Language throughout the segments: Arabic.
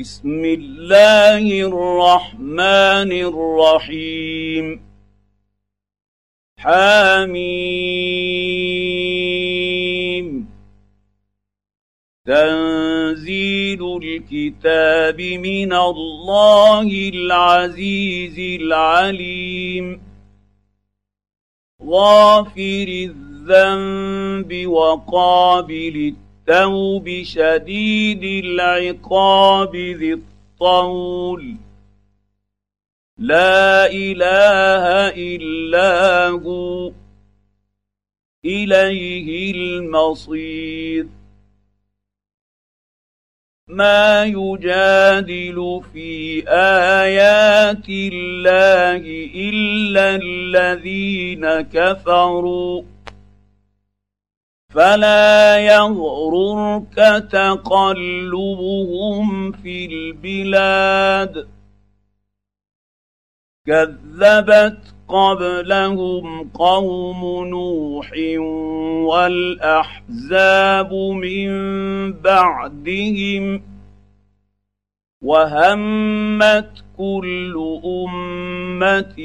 بسم الله الرحمن الرحيم. حميم. تنزيل الكتاب من الله العزيز العليم. غافر الذنب وقابل التوب شديد العقاب ذي الطول. لا إله إلا هو إليه المصير. ما يجادل في آيات الله إلا الذين كفروا. فلا يغررك تقلبهم في البلاد. كذبت قبلهم قوم نوح والأحزاب من بعدهم وهمت كل أمة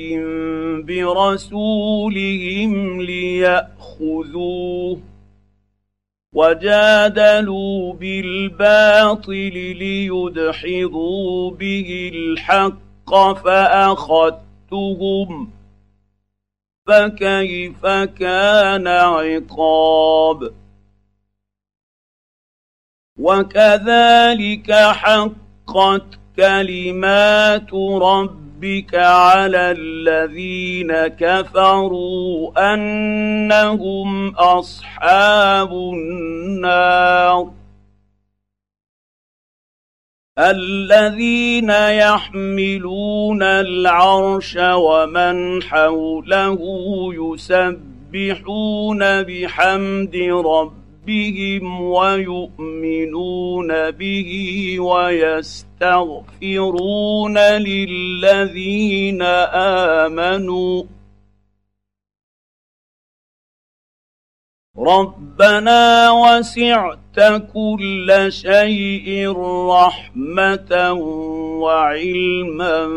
برسولهم ليأخذوه. وجادلوا بالباطل ليدحضوا به الحق فأخذتهم فكيف كان عقاب؟ وكذلك حقت كلمات ربك ربك على الذين كفروا انهم اصحاب النار الذين يحملون العرش ومن حوله يسبحون بحمد ربهم ربهم ويؤمنون به ويستغفرون للذين آمنوا. ربنا وسعت كل شيء رحمة وعلما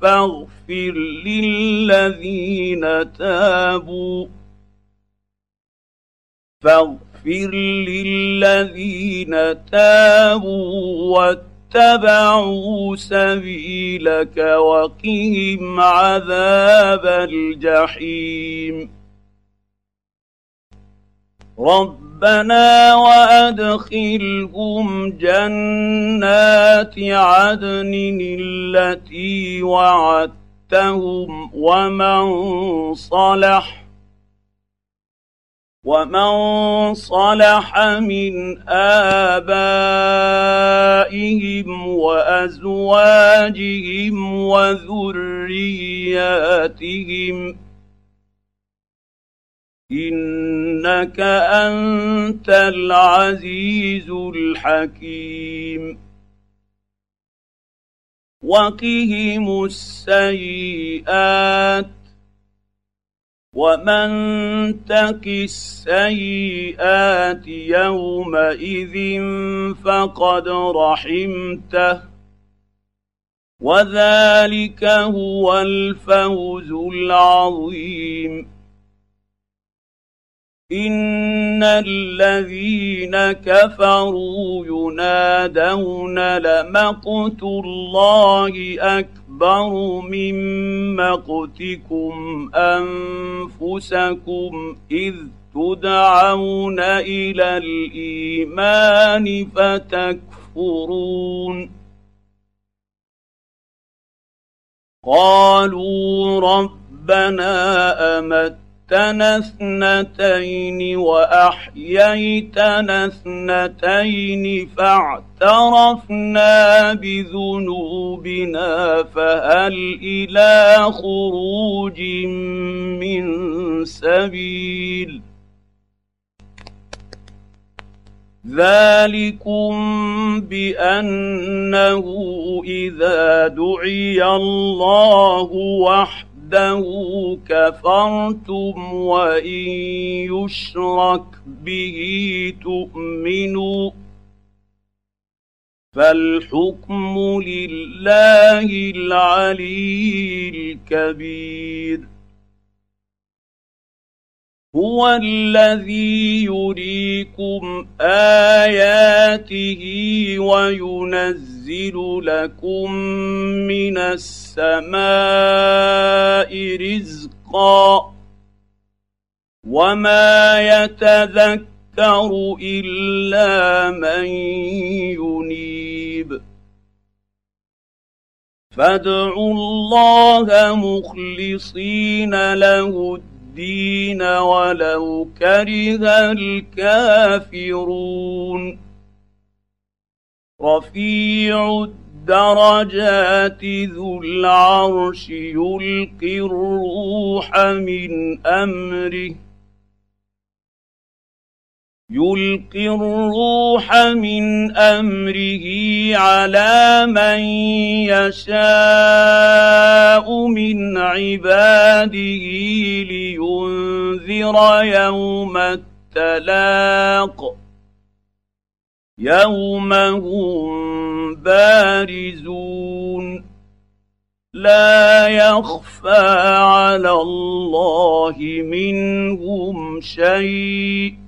فاغفر للذين تابوا. فاغفر فاغفر للذين تابوا واتبعوا سبيلك وقهم عذاب الجحيم. ربنا وأدخلهم جنات عدن التي وعدتهم ومن صلح ومن صلح من ابائهم وازواجهم وذرياتهم انك انت العزيز الحكيم وقهم السيئات ومن تك السيئات يومئذ فقد رحمته وذلك هو الفوز العظيم ان الذين كفروا ينادون لمقت الله اكبر من مقتكم أنفسكم إذ تدعون إلى الإيمان فتكفرون. قالوا ربنا امت أمتنا اثنتين وأحييتنا اثنتين فاعترفنا بذنوبنا فهل إلى خروج من سبيل ذلكم بأنه إذا دعي الله وحده وحده كفرتم وان يشرك به تؤمنوا فالحكم لله العلي الكبير هو الذي يريكم آياته وينزل لكم من السماء رزقا وما يتذكر إلا من ينيب. فادعوا الله مخلصين له الدين الدين ولو كره الكافرون. رفيع الدرجات ذو العرش يلقي الروح من أمره. يلقي الروح من امره على من يشاء من عباده لينذر يوم التلاق يوم هم بارزون لا يخفى على الله منهم شيء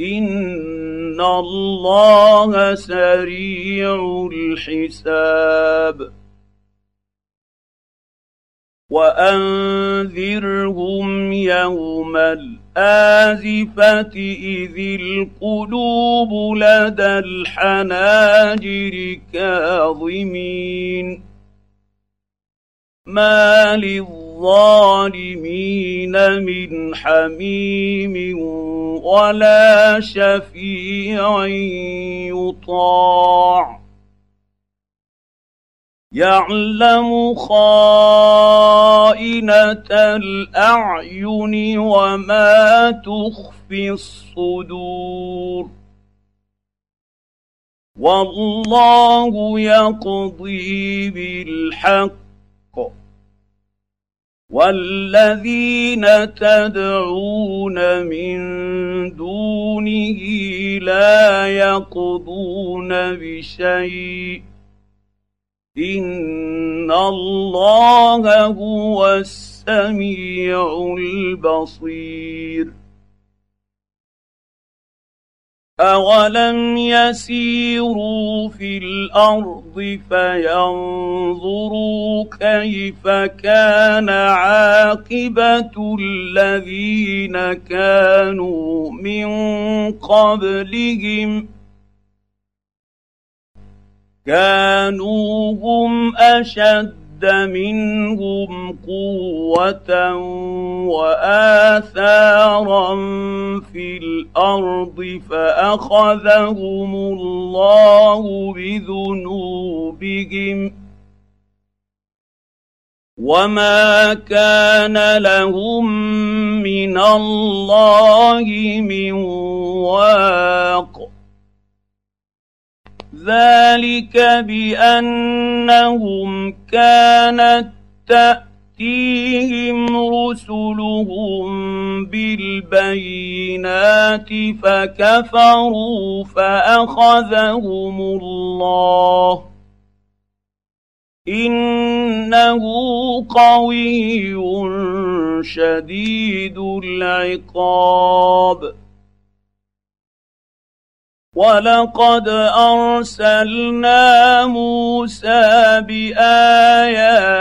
ان الله سريع الحساب وانذرهم يوم الازفه اذ القلوب لدى الحناجر كاظمين ما للظالمين من حميم ولا شفيع يطاع. يعلم خائنة الأعين وما تخفي الصدور. والله يقضي بالحق والذين تدعون من دونه لا يقضون بشيء ان الله هو السميع البصير أولم يسيروا في الأرض فينظروا كيف كان عاقبة الذين كانوا من قبلهم كانوا هم أشد اشتد منهم قوة وآثارا في الأرض فأخذهم الله بذنوبهم وما كان لهم من الله من واق ذلك بأنهم كانت تأتيهم رسلهم بالبينات فكفروا فأخذهم الله. إنه قوي شديد العقاب. ولقد ارسلنا موسى باياتنا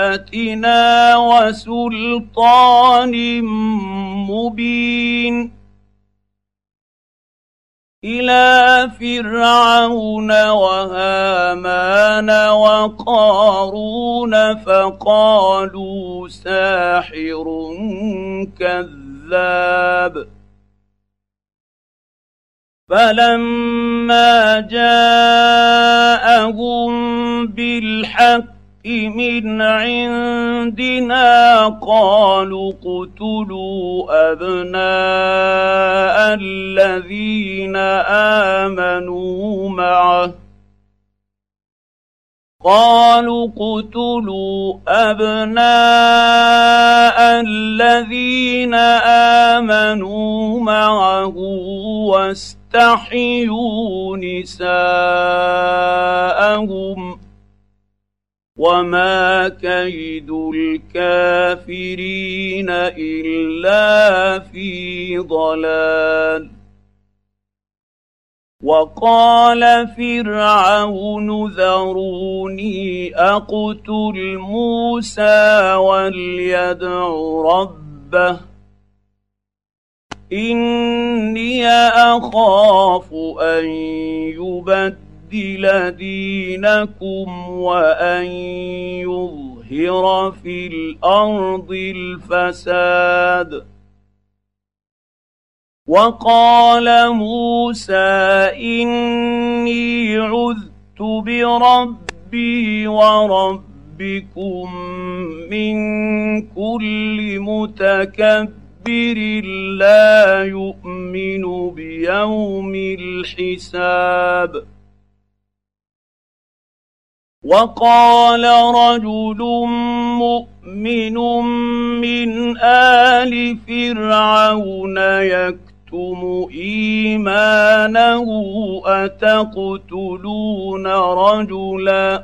وسلطان مبين إلى فرعون وهامان وقارون فقالوا ساحر كذاب فلما جاءهم بالحق من عندنا قالوا اقتلوا ابناء الذين امنوا معه قالوا اقتلوا أبناء الذين آمنوا معه واستحيوا نساءهم وما كيد الكافرين إلا في ضلال. وقال فرعون ذروني أقتل موسى وليدع ربه. إني أخاف أن يبدل دينكم وأن يظهر في الأرض الفساد. وقال موسى إني عذت بربي وربكم من كل متكبر لا يؤمن بيوم الحساب. وقال رجل مؤمن من آل فرعون يكتب يكتم ايمانه اتقتلون رجلا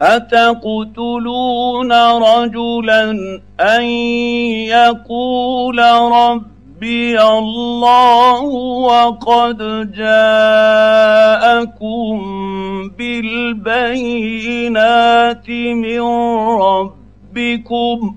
اتقتلون رجلا ان يقول ربي الله وقد جاءكم بالبينات من ربكم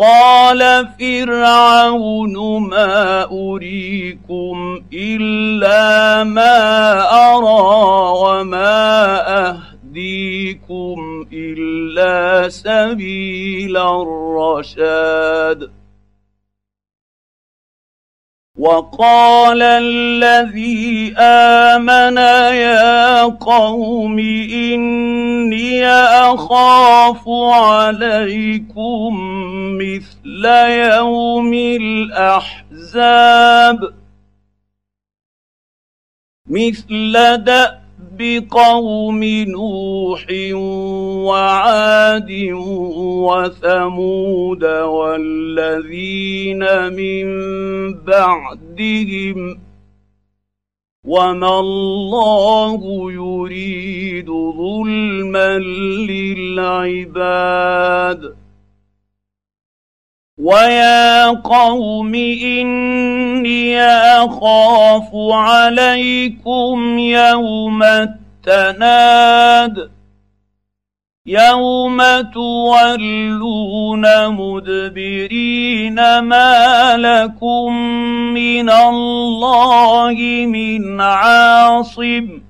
قال فرعون ما اريكم الا ما ارى وما اهديكم الا سبيل الرشاد وقال الذي آمن يا قوم إني أخاف عليكم مثل يوم الأحزاب. مثل دأ بقوم نوح وعاد وثمود والذين من بعدهم وما الله يريد ظلما للعباد ويا قوم اني اخاف عليكم يوم التناد يوم تولون مدبرين ما لكم من الله من عاصم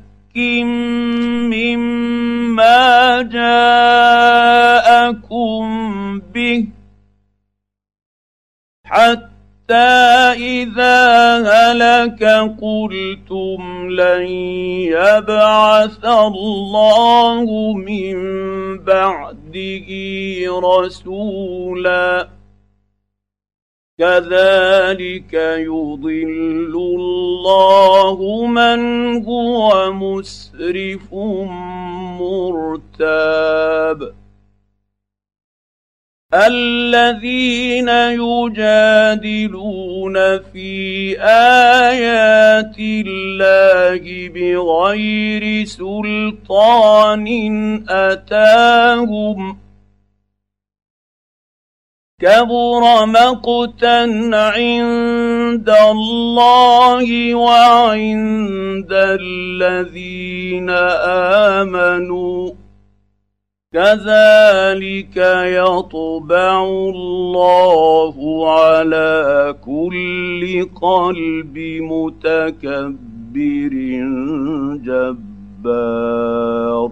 مما جاءكم به حتى إذا هلك قلتم لن يبعث الله من بعده رسولا كذلك يضل الله من هو مسرف مرتاب. الذين يجادلون في آيات الله بغير سلطان أتاهم كبر مقتا عند الله وعند الذين آمنوا. كذلك يطبع الله على كل قلب متكبر جبار.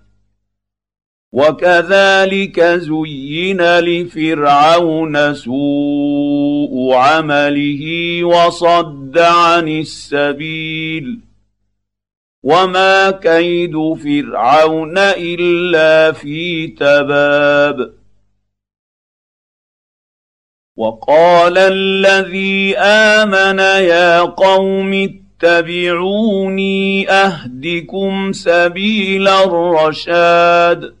وكذلك زين لفرعون سوء عمله وصد عن السبيل. وما كيد فرعون إلا في تباب. وقال الذي آمن يا قوم اتبعوني أهدكم سبيل الرشاد.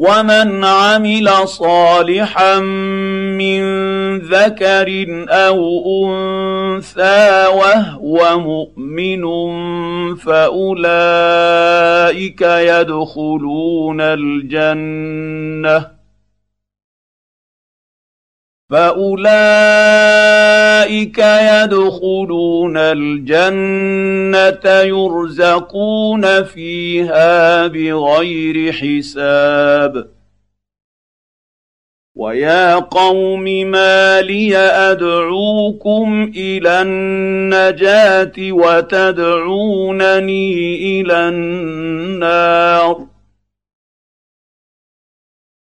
ومن عمل صالحا من ذكر أو انثى وهو مؤمن فاولئك يدخلون الجنه فاولئك يدخلون الجنه يرزقون فيها بغير حساب ويا قوم ما لي ادعوكم إلى النجاه وتدعونني إلى النار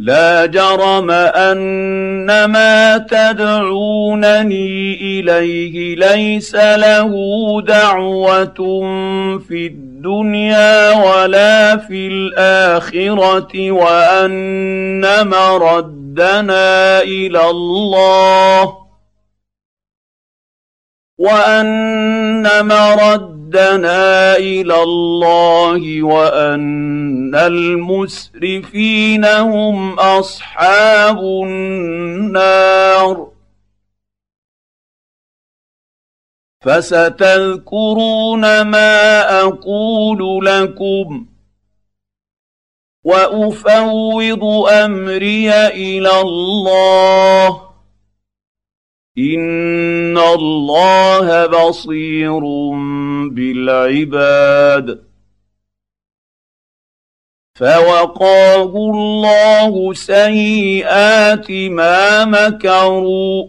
لا جرم أن ما تدعونني إليه ليس له دعوة في الدنيا ولا في الآخرة وأن مردنا إلى الله. وان مرد ردنا إلى الله وان المسرفين هم اصحاب النار فستذكرون ما أقول لكم وافوض امري إلى الله ان الله بصير بالعباد فوقاه الله سيئات ما مكروا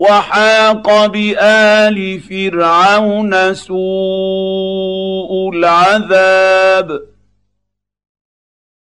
وحاق بال فرعون سوء العذاب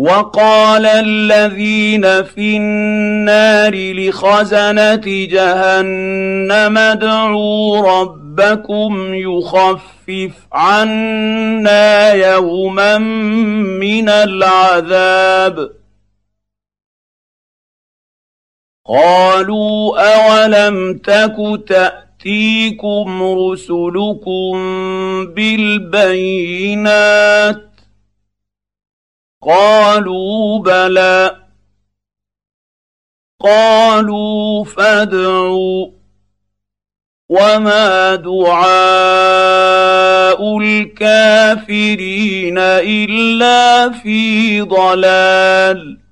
وقال الذين في النار لخزنة جهنم ادعوا ربكم يخفف عنا يوما من العذاب. قالوا أولم تك تأتيكم رسلكم بالبينات؟ قالوا بلى. قالوا فادعوا. وما دعاء الكافرين إلا في ضلال.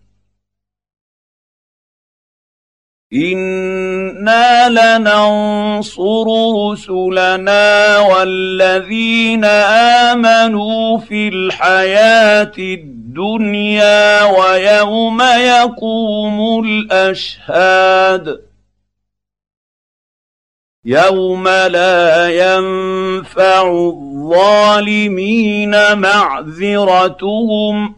أنا لننصر رسلنا والذين امنوا في الحياة الدنيا ويوم يقوم الاشهاد يوم لا ينفع الظالمين معذرتهم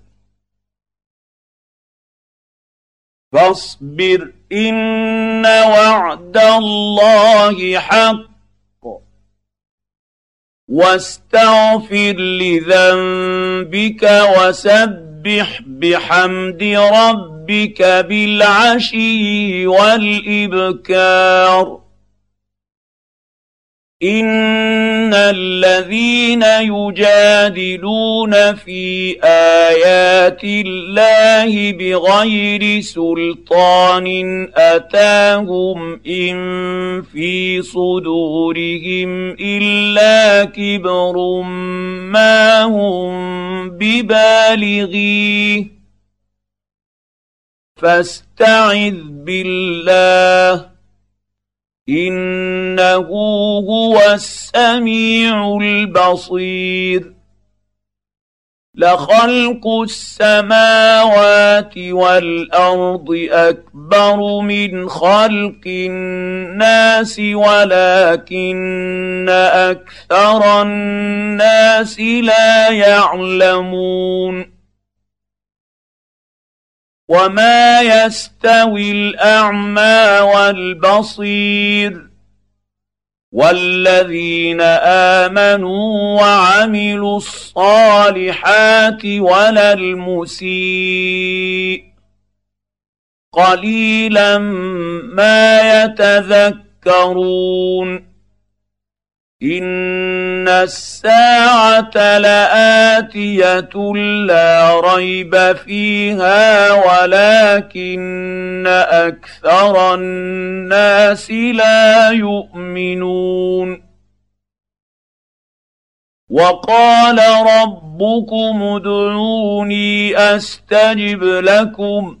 فاصبر إن وعد الله حق. واستغفر لذنبك وسبح بحمد ربك بالعشي والإبكار. ان الذين يجادلون في ايات الله بغير سلطان اتاهم ان في صدورهم الا كبر ما هم ببالغيه فاستعذ بالله إنه هو السميع البصير. لخلق السماوات والأرض أكبر من خلق الناس ولكن أكثر الناس لا يعلمون. وما يستوي الاعمى والبصير والذين امنوا وعملوا الصالحات ولا المسيء قليلا ما يتذكرون ان الساعة لاتيه لا ريب فيها ولكن أكثر الناس لا يؤمنون وقال ربكم ادعوني استجب لكم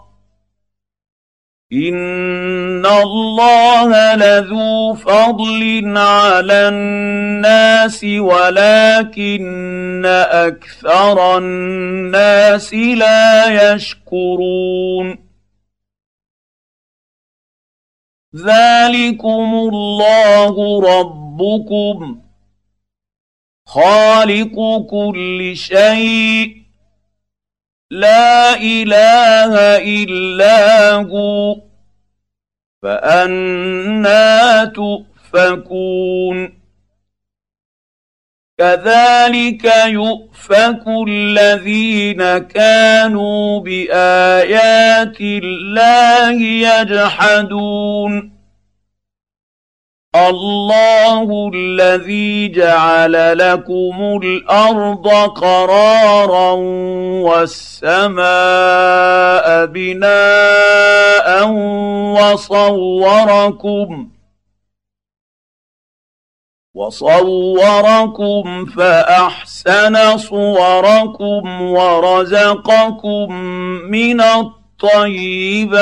ان الله لذو فضل على الناس ولكن أكثر الناس لا يشكرون ذلكم الله ربكم خالق كل شيء لا إله إلا هو فأنا تؤفكون. كذلك يؤفك الذين كانوا بآيات الله يجحدون. الله الذي جعل لكم الأرض قرارا والسماء بناء وصوركم وصوركم فاحسن صوركم ورزقكم من الطيبات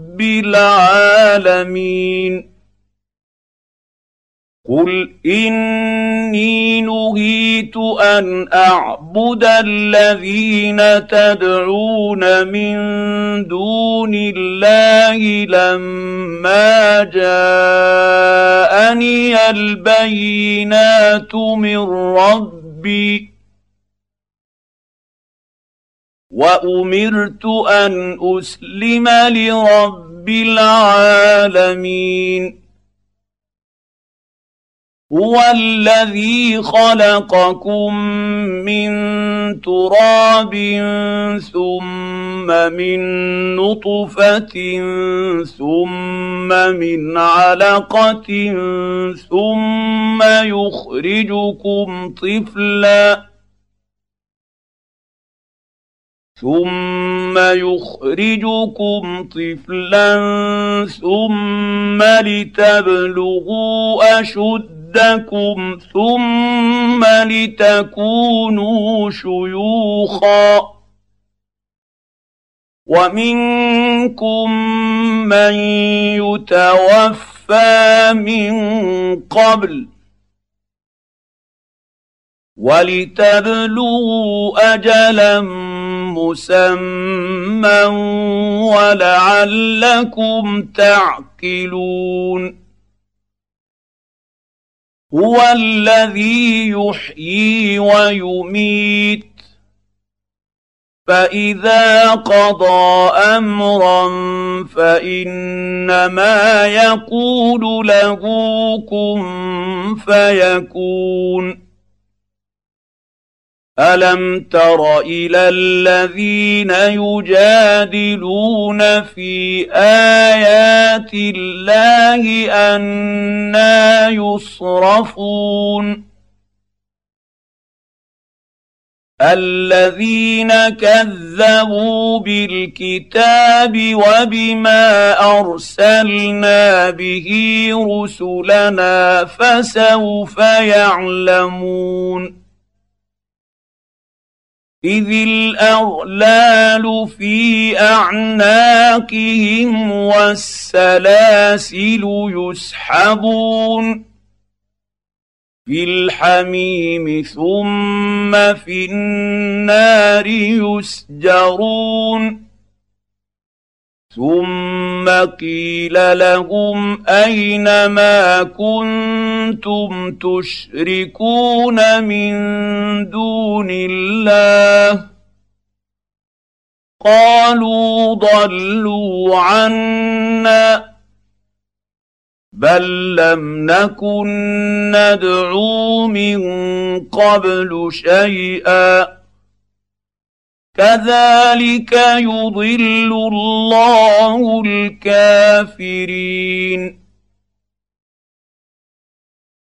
رب العالمين. قل إني نهيت أن أعبد الذين تدعون من دون الله لما جاءني البينات من ربي. وأمرت أن أسلم لرب العالمين. هو الذي خلقكم من تراب ثم من نطفة ثم من علقة ثم يخرجكم طفلا. ثم يخرجكم طفلا ثم لتبلغوا اشدكم ثم لتكونوا شيوخا ومنكم من يتوفى من قبل ولتبلغوا اجلا مسمى ولعلكم تعقلون. هو الذي يحيي ويميت فإذا قضى أمرا فإنما يقول له كن فيكون. الم تر إلى الذين يجادلون في ايات الله أنا يصرفون الذين كذبوا بالكتاب وبما ارسلنا به رسلنا فسوف يعلمون إذ الأغلال في أعناقهم والسلاسل يسحبون في الحميم ثم في النار يسجرون ثم قيل لهم أين ما كنتم تشركون من دون الله. قالوا ضلوا عنا بل لم نكن ندعو من قبل شيئا. كذلك يضل الله الكافرين.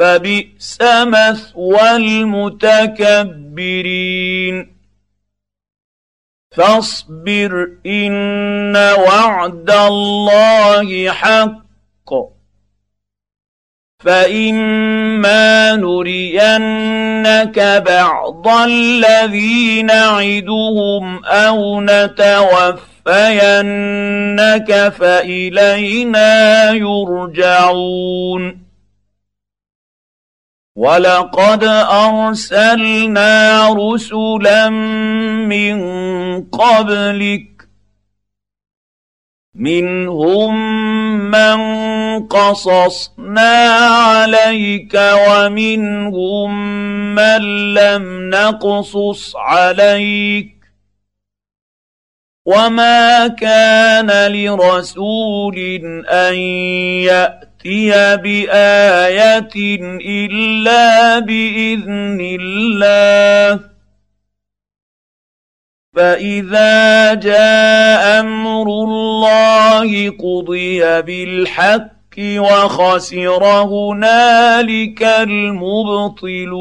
فبئس مثوى المتكبرين. فاصبر إن وعد الله حق. فإما نرينك بعض الذي نعدهم أو نتوفينك فإلينا يرجعون. ولقد ارسلنا رسلا من قبلك منهم من قصصنا عليك ومنهم من لم نقصص عليك وما كان لرسول ان ياتي بايه الا باذن الله فاذا جاء أمر الله قضي بالحق وخسر هنالك المبطلون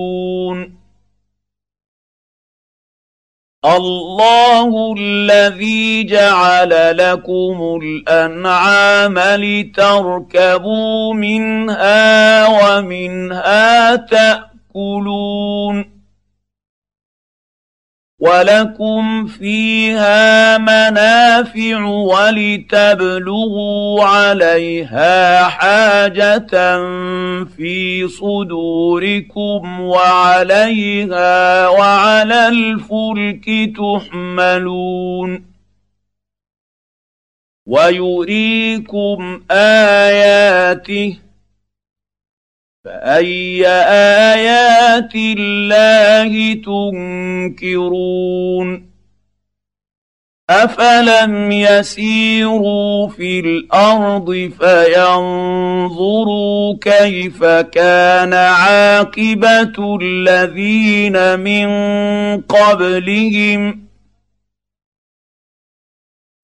الله الذي جعل لكم الأنعام لتركبوا منها ومنها تأكلون. ولكم فيها منافع ولتبلغوا عليها حاجة في صدوركم وعليها وعلى الفلك تحملون ويريكم اياته فأي آيات الله تنكرون؟ أفلم يسيروا في الأرض فينظروا كيف كان عاقبة الذين من قبلهم؟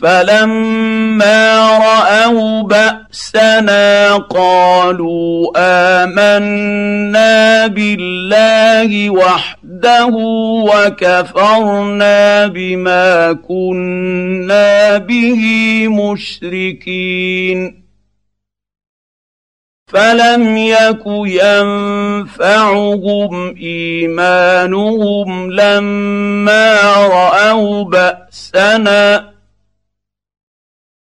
فلما راوا باسنا قالوا امنا بالله وحده وكفرنا بما كنا به مشركين فلم يك ينفعهم ايمانهم لما راوا باسنا